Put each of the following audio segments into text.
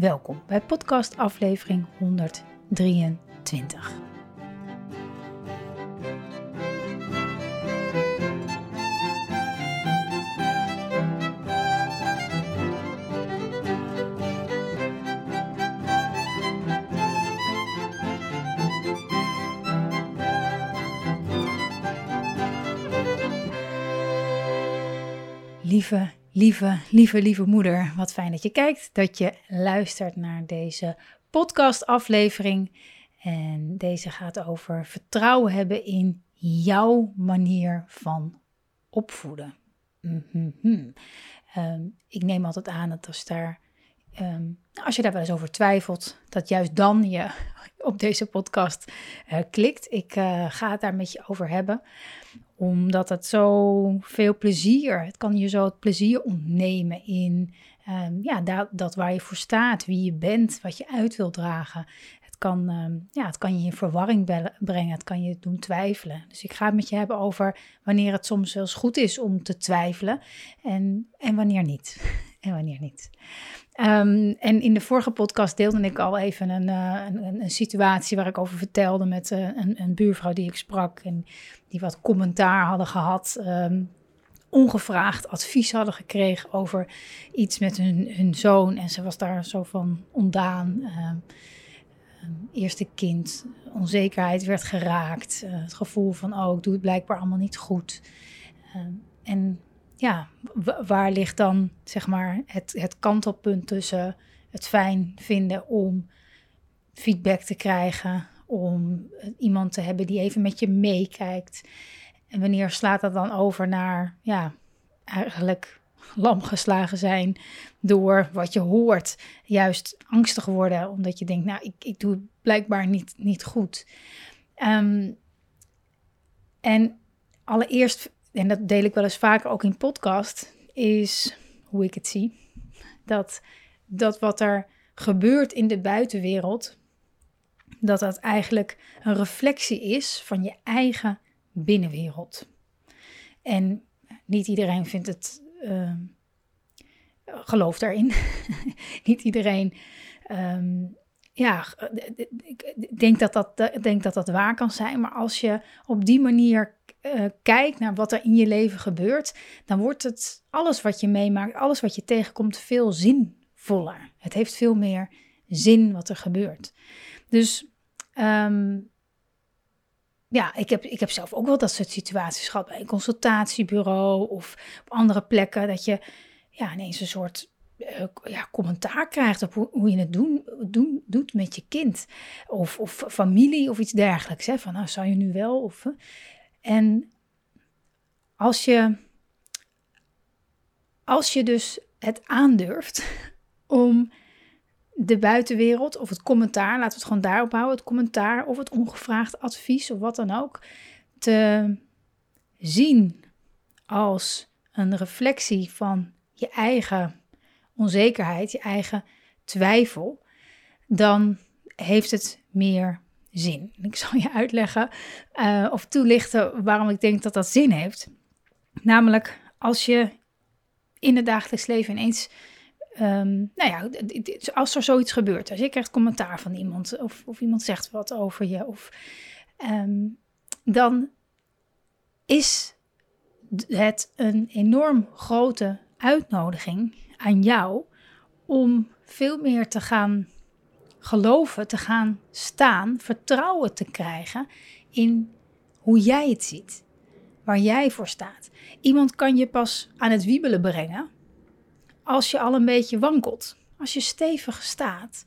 Welkom bij podcast aflevering 123. Lieve Lieve, lieve, lieve moeder, wat fijn dat je kijkt, dat je luistert naar deze podcastaflevering. En deze gaat over vertrouwen hebben in jouw manier van opvoeden. Mm ik neem altijd aan dat als, daar, ehm, als je daar wel eens over twijfelt, dat juist dan je op deze podcast uh, klikt. Ik uh, ga het daar met je over hebben omdat het zo veel plezier, het kan je zo het plezier ontnemen in um, ja, dat, dat, waar je voor staat, wie je bent, wat je uit wilt dragen. Het kan, um, ja, het kan je in verwarring brengen, het kan je doen twijfelen. Dus ik ga het met je hebben over wanneer het soms wel goed is om te twijfelen en, en wanneer niet. En wanneer niet. Um, en in de vorige podcast deelde ik al even een, uh, een, een, situatie waar ik over vertelde met uh, een, een, buurvrouw die ik sprak en die wat commentaar hadden gehad. Um, ongevraagd advies hadden gekregen over iets met hun, hun zoon. En ze was daar zo van ontdaan. Uh, eerste kind, onzekerheid werd geraakt. Uh, het gevoel van, oh, ik doe het blijkbaar allemaal niet goed. en ja, waar ligt dan zeg maar het, het kantelpunt tussen het fijn vinden om feedback te krijgen, om iemand te hebben die even met je meekijkt. En wanneer slaat dat dan over naar, ja, eigenlijk lam geslagen zijn door wat je hoort. Juist angstig worden, omdat je denkt, nou, ik, ik doe het blijkbaar niet, niet goed. Um, en allereerst en dat deel ik wel eens vaker ook in podcast, is hoe ik het zie. Dat, dat wat er gebeurt in de buitenwereld, dat dat eigenlijk een reflectie is van je eigen binnenwereld. En niet iedereen vindt het, uh, gelooft daarin. niet iedereen um, ja, ik denk dat dat, denk dat dat waar kan zijn. Maar als je op die manier uh, kijkt naar wat er in je leven gebeurt, dan wordt het alles wat je meemaakt, alles wat je tegenkomt, veel zinvoller. Het heeft veel meer zin wat er gebeurt. Dus um, ja, ik heb, ik heb zelf ook wel dat soort situaties gehad bij een consultatiebureau of op andere plekken. Dat je ja, ineens een soort uh, ja, commentaar krijgt op hoe, hoe je het doen, doen, doet met je kind. Of, of familie of iets dergelijks. Hè? Van nou, zou je nu wel? Of, en als je, als je dus het aandurft om de buitenwereld of het commentaar, laten we het gewoon daarop houden, het commentaar of het ongevraagd advies of wat dan ook, te zien als een reflectie van je eigen onzekerheid, je eigen twijfel, dan heeft het meer Ik zal je uitleggen uh, of toelichten waarom ik denk dat dat zin heeft. Namelijk als je in het dagelijks leven ineens, um, nou ja, als er zoiets gebeurt, als je krijgt commentaar van iemand of, of iemand zegt wat over je, of, um, dan is het een enorm grote uitnodiging aan jou om veel meer te gaan geloven te gaan staan, vertrouwen te krijgen in hoe jij het ziet, waar jij voor staat. Iemand kan je pas aan het wiebelen brengen als je al een beetje wankelt. Als je stevig staat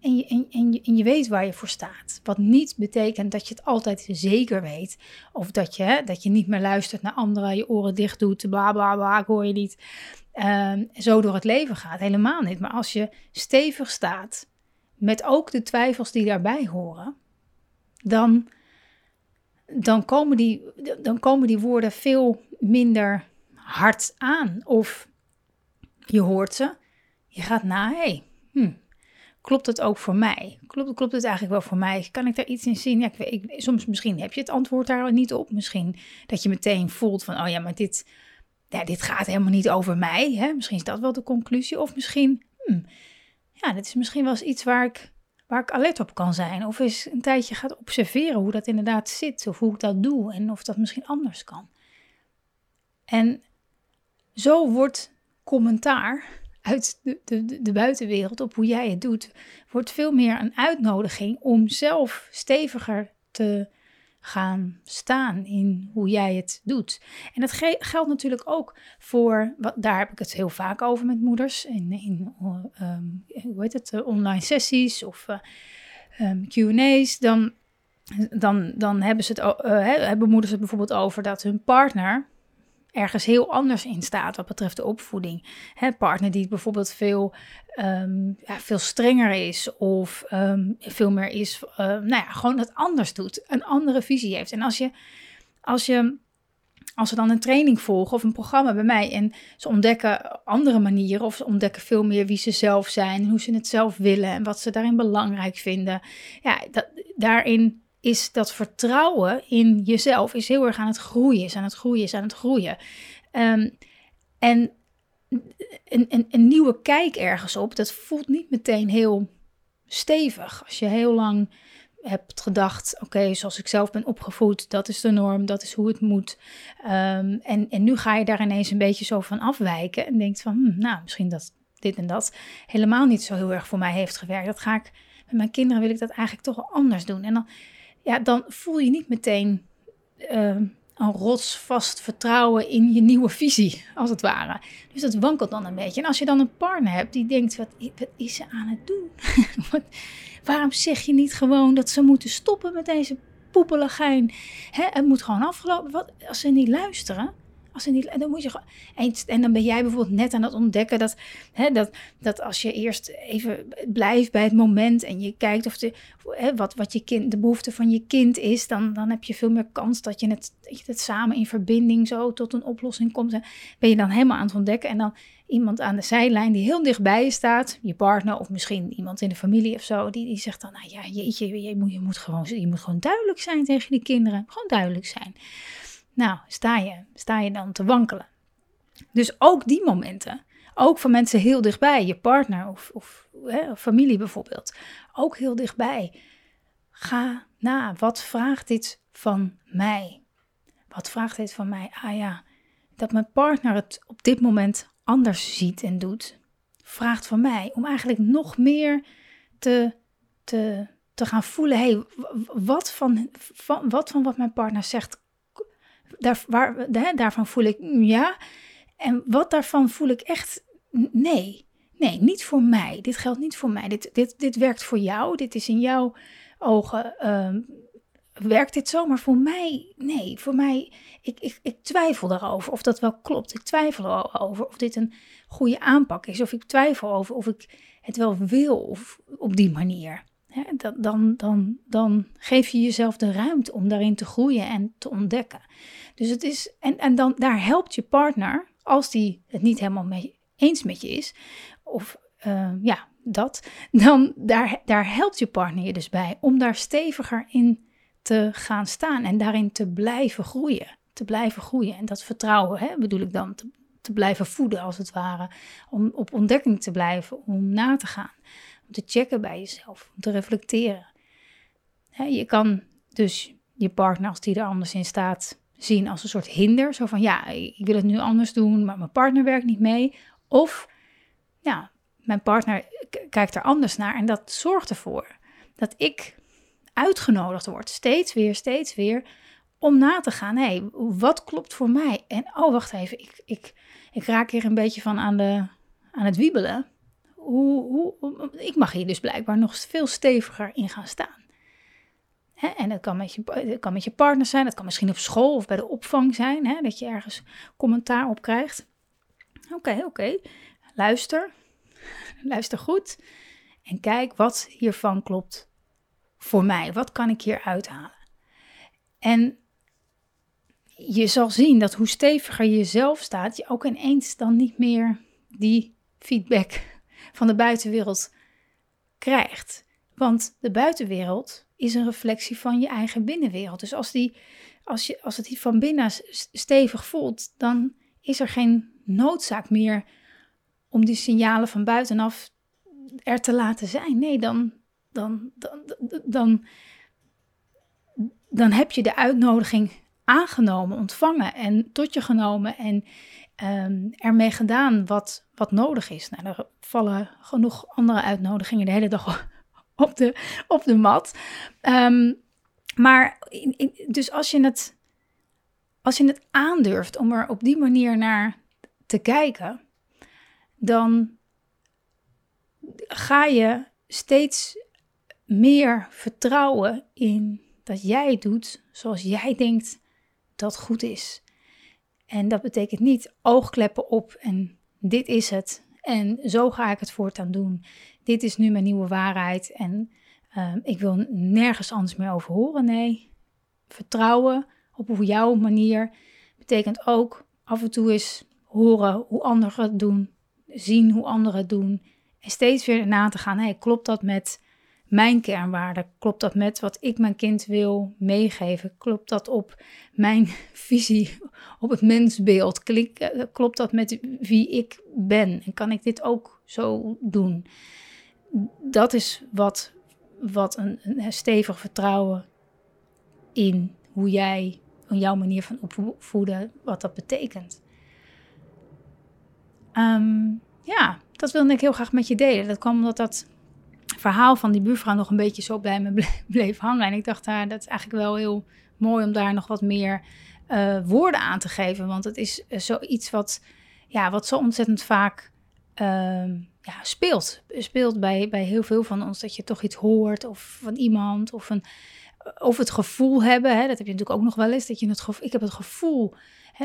en je, en, en, je, en je weet waar je voor staat. Wat niet betekent dat je het altijd zeker weet. Of dat je, dat je niet meer luistert naar anderen, je oren dicht doet, bla bla bla, ik hoor je niet. Um, zo door het leven gaat. Helemaal niet. Maar als je stevig staat met ook de twijfels die daarbij horen, dan, dan, komen, die, dan komen die woorden veel minder hard aan. Of je hoort ze, je gaat na, hey, hm, klopt het ook voor mij? Klopt, klopt het eigenlijk wel voor mij? Kan ik daar iets in zien? Ja, ik, soms misschien heb je het antwoord daar niet op. Misschien dat je meteen voelt van, oh ja, maar dit, ja, dit gaat helemaal niet over mij. Hè? Misschien is dat wel de conclusie. Of misschien, hm, ja, dit is misschien wel eens iets waar ik, waar ik alert op kan zijn. Of eens een tijdje gaat observeren hoe dat inderdaad zit. Of hoe ik dat doe en of dat misschien anders kan. En zo wordt commentaar uit de, de, de buitenwereld op hoe jij het doet, wordt veel meer een uitnodiging om zelf steviger te gaan staan in hoe jij het doet. En dat geldt natuurlijk ook voor, daar heb ik het heel vaak over met moeders, in, in um, hoe heet het, online sessies of uh, Q&A's, dan, dan, dan hebben, ze het, hebben moeders het bijvoorbeeld over dat hun partner ergens heel anders in staat wat betreft de opvoeding. Hè, partner die bijvoorbeeld veel, um, ja, veel strenger is of um, veel meer is, uh, nou ja, gewoon het anders doet, een andere visie heeft. En als je, als je, als ze dan een training volgen of een programma bij mij en ze ontdekken andere manieren of ze ontdekken veel meer wie ze zelf zijn, hoe ze het zelf willen en wat ze daarin belangrijk vinden, ja, dat, daarin is dat vertrouwen in jezelf is heel erg aan het groeien, is aan het groeien, is aan het groeien. Ehm, en een, een, een, nieuwe kijk ergens op, dat voelt niet meteen heel stevig. Als je heel lang hebt gedacht, oké, zoals ik zelf ben opgevoed, dat is de norm, dat is hoe het moet. Ehm, en, en nu ga je daar ineens een beetje zo van afwijken en denkt van, hm, nou, misschien dat dit en dat helemaal niet zo heel erg voor mij heeft gewerkt. Dat ga ik met mijn kinderen wil ik dat eigenlijk toch anders doen. En dan ja, dan voel je niet meteen uh, een rotsvast vertrouwen in je nieuwe visie, als het ware. Dus dat wankelt dan een beetje. En als je dan een partner hebt die denkt, wat, wat is ze aan het doen? waarom zeg je niet gewoon dat ze moeten stoppen met deze poepeligijn? Hè, het moet gewoon afgelopen. Wat, als ze niet luisteren, als ze niet, dan moet je en, en dan ben jij bijvoorbeeld net aan het ontdekken dat, hè, dat, dat als je eerst even blijft bij het moment en je kijkt of de, hè, wat, wat je kind, de behoefte van je kind is, dan, dan heb je veel meer kans dat je, het, dat het samen in verbinding zo tot een oplossing komt. En ben je dan helemaal aan het ontdekken en dan iemand aan de zijlijn die heel dichtbij je staat, je partner of misschien iemand in de familie of zo, die, die zegt dan, nou ja, je moet, je, moet gewoon, je moet gewoon duidelijk zijn tegen die kinderen. Gewoon duidelijk zijn. Nou, sta je, sta je dan te wankelen. Dus ook die momenten, ook van mensen heel dichtbij, je partner of, of hè, familie bijvoorbeeld, ook heel dichtbij. Ga na, wat vraagt dit van mij? Wat vraagt dit van mij? Ah ja, dat mijn partner het op dit moment anders ziet en doet, vraagt van mij om eigenlijk nog meer te, te, te gaan voelen. hey, wat, van, van, wat van wat mijn partner zegt daar, waar, daarvan voel ik mm, ja. En wat daarvan voel ik echt nee. Nee, niet voor mij. Dit geldt niet voor mij. Dit, dit, dit werkt voor jou. Dit is in jouw ogen. Uh, werkt dit zo? Maar voor mij, nee. Voor mij, ik, ik, ik twijfel daarover of dat wel klopt. Ik twijfel over of dit een goede aanpak is. Of ik twijfel over of ik het wel wil of op die manier dan, dan, dan geef je jezelf de ruimte om daarin te groeien en te ontdekken. Dus het is, en, en dan daar helpt je partner, als die het niet helemaal mee eens met je is, of uh, ja, dat, dan daar, helpt je partner je dus bij om daar steviger in te gaan staan en daarin te blijven groeien. Te blijven groeien. En dat vertrouwen hè, bedoel ik dan, te blijven voeden als het ware. Om op ontdekking te blijven, om na te gaan te checken bij jezelf, om te reflecteren. je kan dus je partner, als die er anders in staat, zien als een soort hinder. Zo van, ja, ik wil het nu anders doen, maar mijn partner werkt niet mee. Of, ja, mijn partner kijkt er anders naar en dat zorgt ervoor dat ik uitgenodigd word, steeds weer, steeds weer, om na te gaan, hé, wat klopt voor mij? En, oh, wacht even, ik, ik, ik raak hier een beetje van aan, de, aan het wiebelen hoe, hoe, ik mag hier dus blijkbaar nog veel steviger in gaan staan. En dat kan, met je, kan met je partner zijn, dat kan misschien op school of bij de opvang zijn, dat je ergens commentaar op krijgt. Oké, oké, luister, luister goed. En kijk wat hiervan klopt voor mij. Wat kan ik hier uithalen? En je zal zien dat hoe steviger je zelf staat, je ook ineens dan niet meer die feedback van de buitenwereld krijgt. Want de buitenwereld is een reflectie van je eigen binnenwereld. Dus als, die, als, je, als het hier van binnen stevig voelt, dan is er geen noodzaak meer om die signalen van buitenaf er te laten zijn. Nee, dan, dan, dan, dan, dan heb je de uitnodiging aangenomen, ontvangen en tot je genomen en um, ermee gedaan wat, wat nodig is. Nou, er vallen genoeg andere uitnodigingen de hele dag op de, op de mat. Um, maar dus als je, het, als je het aandurft om er op die manier naar te kijken, dan ga je steeds meer vertrouwen in dat jij doet zoals jij denkt dat goed is. En dat betekent niet oogkleppen op en dit is het en zo ga ik het voortaan doen. Dit is nu mijn nieuwe waarheid en uh, ik wil nergens anders meer over horen. Nee, vertrouwen op jouw manier betekent ook af en toe eens horen hoe anderen het doen, zien hoe anderen het doen en steeds weer na te gaan. Hey, klopt dat met mijn kernwaarden? Klopt dat met wat ik mijn kind wil meegeven? Klopt dat op mijn visie op het mensbeeld? Eh, klopt dat met wie ik ben? En kan ik dit ook zo doen? Dat is wat, wat een, een stevig vertrouwen in hoe jij, in jouw manier van opvoeden, wat dat betekent. Ehm, ja, dat wilde ik heel graag met je delen. Dat kwam omdat dat verhaal van die buurvrouw nog een beetje zo bij me bleef hangen. En ik dacht, daar, dat is eigenlijk wel heel mooi om daar nog wat meer uh, woorden aan te geven. Want het is uh, zoiets wat, ja, wat zo ontzettend vaak uh, ja, speelt. Speelt bij, bij heel veel van ons. Dat je toch iets hoort of van iemand of, een, of het gevoel hebben. Hè, dat heb je natuurlijk ook nog wel eens. Dat je het gevoel, ik heb het gevoel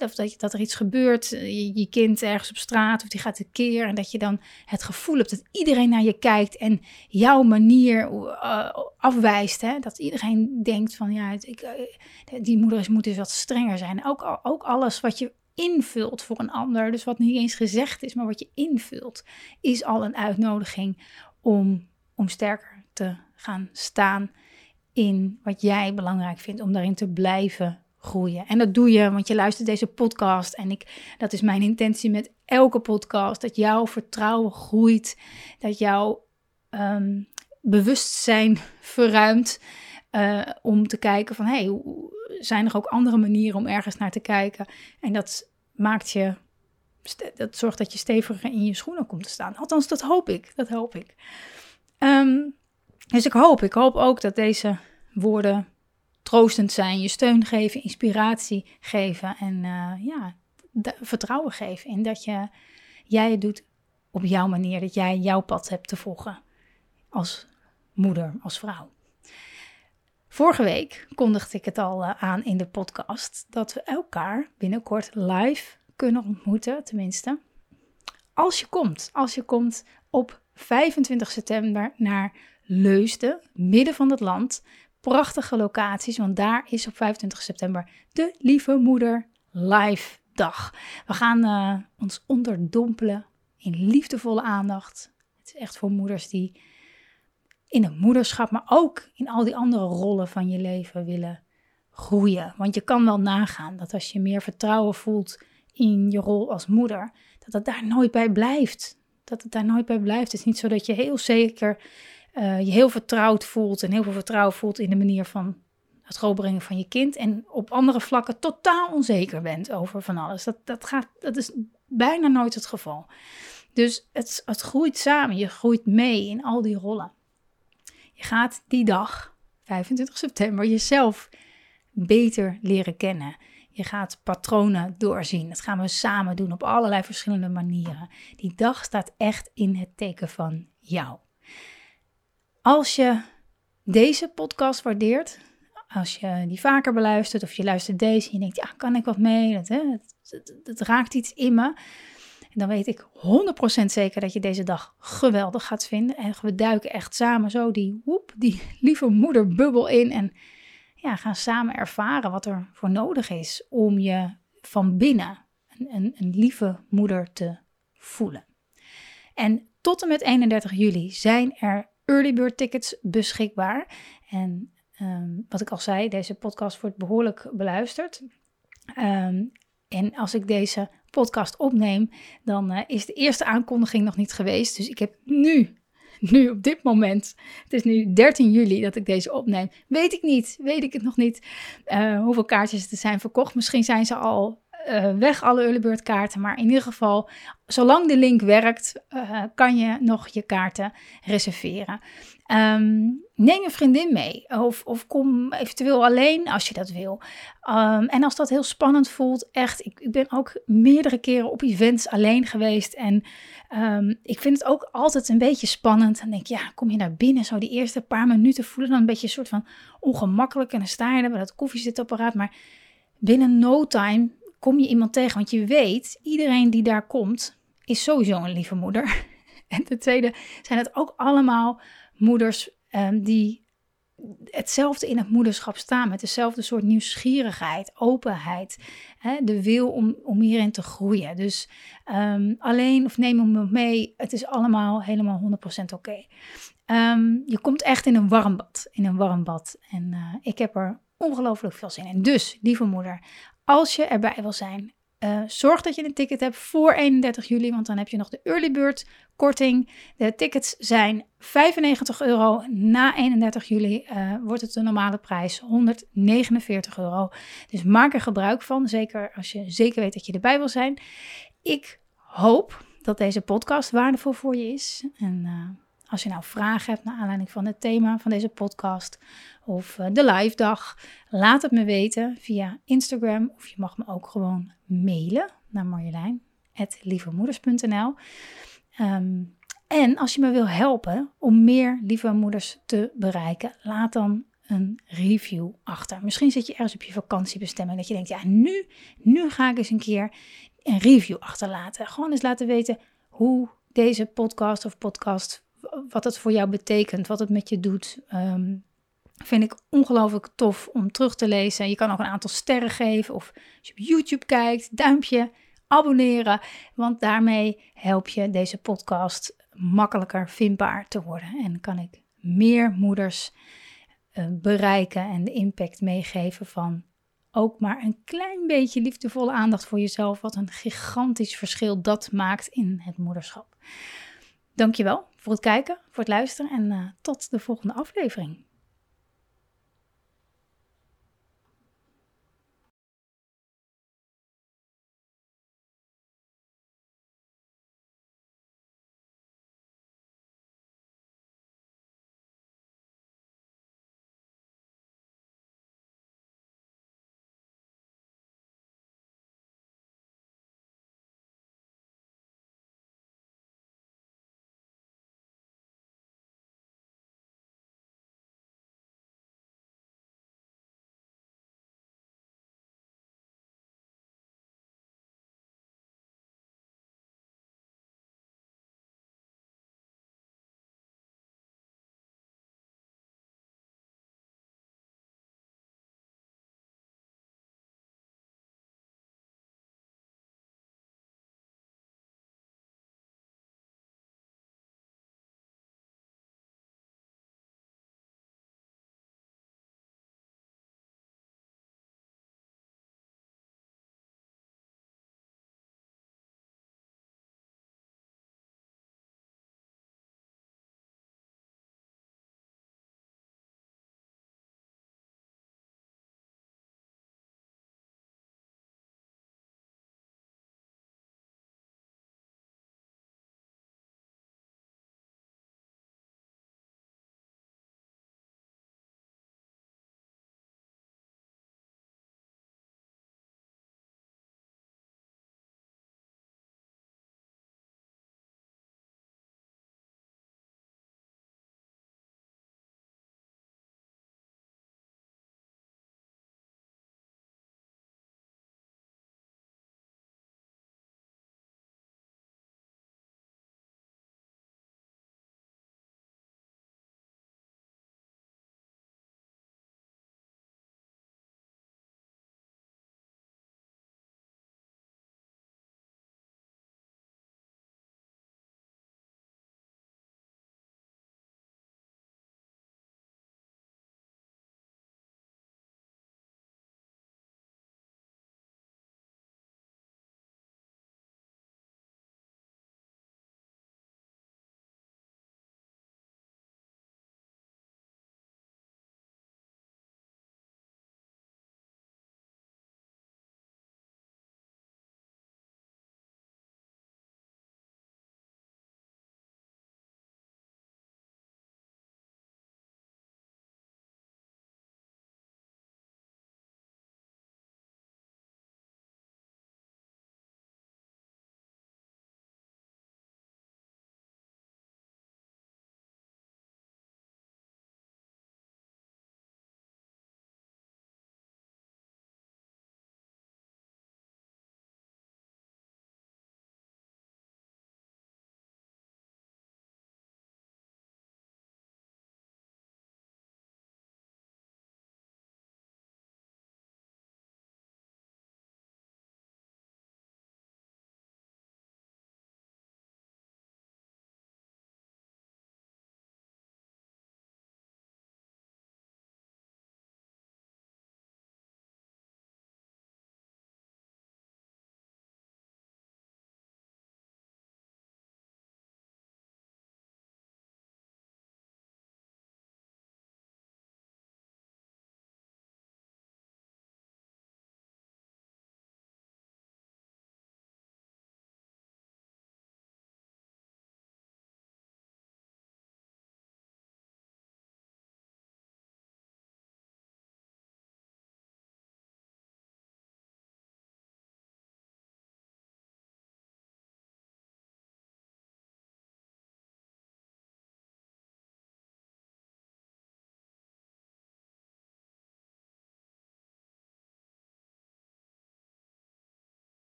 of dat, dat er iets gebeurt, eh, je, je, kind ergens op straat of die gaat een keer. En dat je dan het gevoel hebt dat iedereen naar je kijkt en jouw manier uh, afwijst. Hè? Dat iedereen denkt van ja, ik, uh, die moeder is, moet dus wat strenger zijn. Ook, ook alles wat je invult voor een ander, dus wat niet eens gezegd is, maar wat je invult, is al een uitnodiging om, om sterker te gaan staan in wat jij belangrijk vindt, om daarin te blijven groeien. En dat doe je, want je luistert deze podcast. En ik, dat is mijn intentie met elke podcast. Dat jouw vertrouwen groeit. Dat jouw um, bewustzijn verruimt. Uh, om te kijken van, hey, zijn er ook andere manieren om ergens naar te kijken? En dat maakt je, dat zorgt dat je steviger in je schoenen komt te staan. Althans, dat hoop ik, dat hoop ik. Um, dus ik hoop, ik hoop ook dat deze woorden troostend zijn, je steun geven, inspiratie geven en uh, ja, vertrouwen geven in dat je, jij het doet op jouw manier, dat jij jouw pad hebt te volgen als moeder, als vrouw. Vorige week kondigde ik het al uh, aan in de podcast dat we elkaar binnenkort live kunnen ontmoeten, tenminste. Als je komt, als je komt op 25 september naar Leusden, midden van het land, prachtige locaties, want daar is op 25 september de Lieve Moeder Live Dag. We gaan uh, ons onderdompelen in liefdevolle aandacht. Het is echt voor moeders die in het moederschap, maar ook in al die andere rollen van je leven willen groeien. Want je kan wel nagaan dat als je meer vertrouwen voelt in je rol als moeder, dat het daar nooit bij blijft. Dat het daar nooit bij blijft. Het is niet zo dat je heel zeker uh, je heel vertrouwd voelt en heel veel vertrouwen voelt in de manier van het grootbrengen van je kind. En op andere vlakken totaal onzeker bent over van alles. Dat, dat, gaat, dat is bijna nooit het geval. Dus het, het groeit samen. Je groeit mee in al die rollen. Je gaat die dag, 25 september, jezelf beter leren kennen. Je gaat patronen doorzien. Dat gaan we samen doen op allerlei verschillende manieren. Die dag staat echt in het teken van jou. Als je deze podcast waardeert, als je die vaker beluistert of je luistert deze en je denkt, ja, kan ik wat mee? Dat, hè, raakt iets in me. En dan weet ik 100% zeker dat je deze dag geweldig gaat vinden. En we duiken echt samen zo die, woep, die lieve moederbubbel in. En ja, gaan samen ervaren wat er voor nodig is om je van binnen een, een, een lieve moeder te voelen. En tot en met 31 juli zijn er early bird tickets beschikbaar. En ehm, wat ik al zei, deze podcast wordt behoorlijk beluisterd. Um, en als ik deze podcast opneem, dan uh, is de eerste aankondiging nog niet geweest. Dus ik heb nu, nu op dit moment, het is nu 13 juli dat ik deze opneem, weet ik niet, weet ik het nog niet, uh, hoeveel kaartjes er zijn verkocht. Misschien zijn ze al uh, weg alle early kaarten. Maar in ieder geval, zolang de link werkt, uh, kan je nog je kaarten reserveren. Um, neem een vriendin mee of, of kom eventueel alleen als je dat wil. Um, en als dat heel spannend voelt, echt, ik, ik, ben ook meerdere keren op events alleen geweest. En um, ik vind het ook altijd een beetje spannend. Dan denk je, ja, kom je naar binnen, zo die eerste paar minuten voelen dan een beetje een soort van ongemakkelijk. En dan sta je bij dat koffiezetapparaat. Maar binnen no time kom je iemand tegen. Want je weet, iedereen die daar komt, is sowieso een lieve moeder. En ten tweede zijn het ook allemaal moeders um, die hetzelfde in het moederschap staan. Met dezelfde soort nieuwsgierigheid, openheid. Hè, de wil om, om hierin te groeien. Dus um, alleen of neem hem mee. Het is allemaal helemaal 100% oké. Um, je komt echt in een warm bad. In een warm bad. En uh, ik heb er ongelooflijk veel zin in. Dus, lieve moeder, als je erbij wil zijn, uh, zorg dat je een ticket hebt voor 31 juli, want dan heb je nog de early bird korting. De tickets zijn 95 euro. Na 31 juli uh, wordt het de normale prijs 149 euro. Dus maak er gebruik van, zeker als je zeker weet dat je erbij wil zijn. Ik hoop dat deze podcast waardevol voor je is. En uh, als je nou vragen hebt naar aanleiding van het thema van deze podcast of uh, de live dag, laat het me weten via Instagram of je mag me ook gewoon mailen naar marjolein.lievemoeders.nl um, ehm, En als je me wil helpen om meer lieve moeders te bereiken, laat dan een review achter. Misschien zit je ergens op je vakantiebestemming dat je denkt, ja, nu, nu ga ik eens een keer een review achterlaten. Gewoon eens laten weten hoe deze podcast of podcast wat het voor jou betekent, wat het met je doet. Um, vind ik ongelooflijk tof om terug te lezen. Je kan ook een aantal sterren geven of als je op YouTube kijkt, duimpje, abonneren. Want daarmee help je deze podcast makkelijker vindbaar te worden. En kan ik meer moeders uh, bereiken en de impact meegeven van ook maar een klein beetje liefdevolle aandacht voor jezelf. Wat een gigantisch verschil dat maakt in het moederschap. Dankjewel voor het kijken, voor het luisteren en uh, tot de volgende aflevering.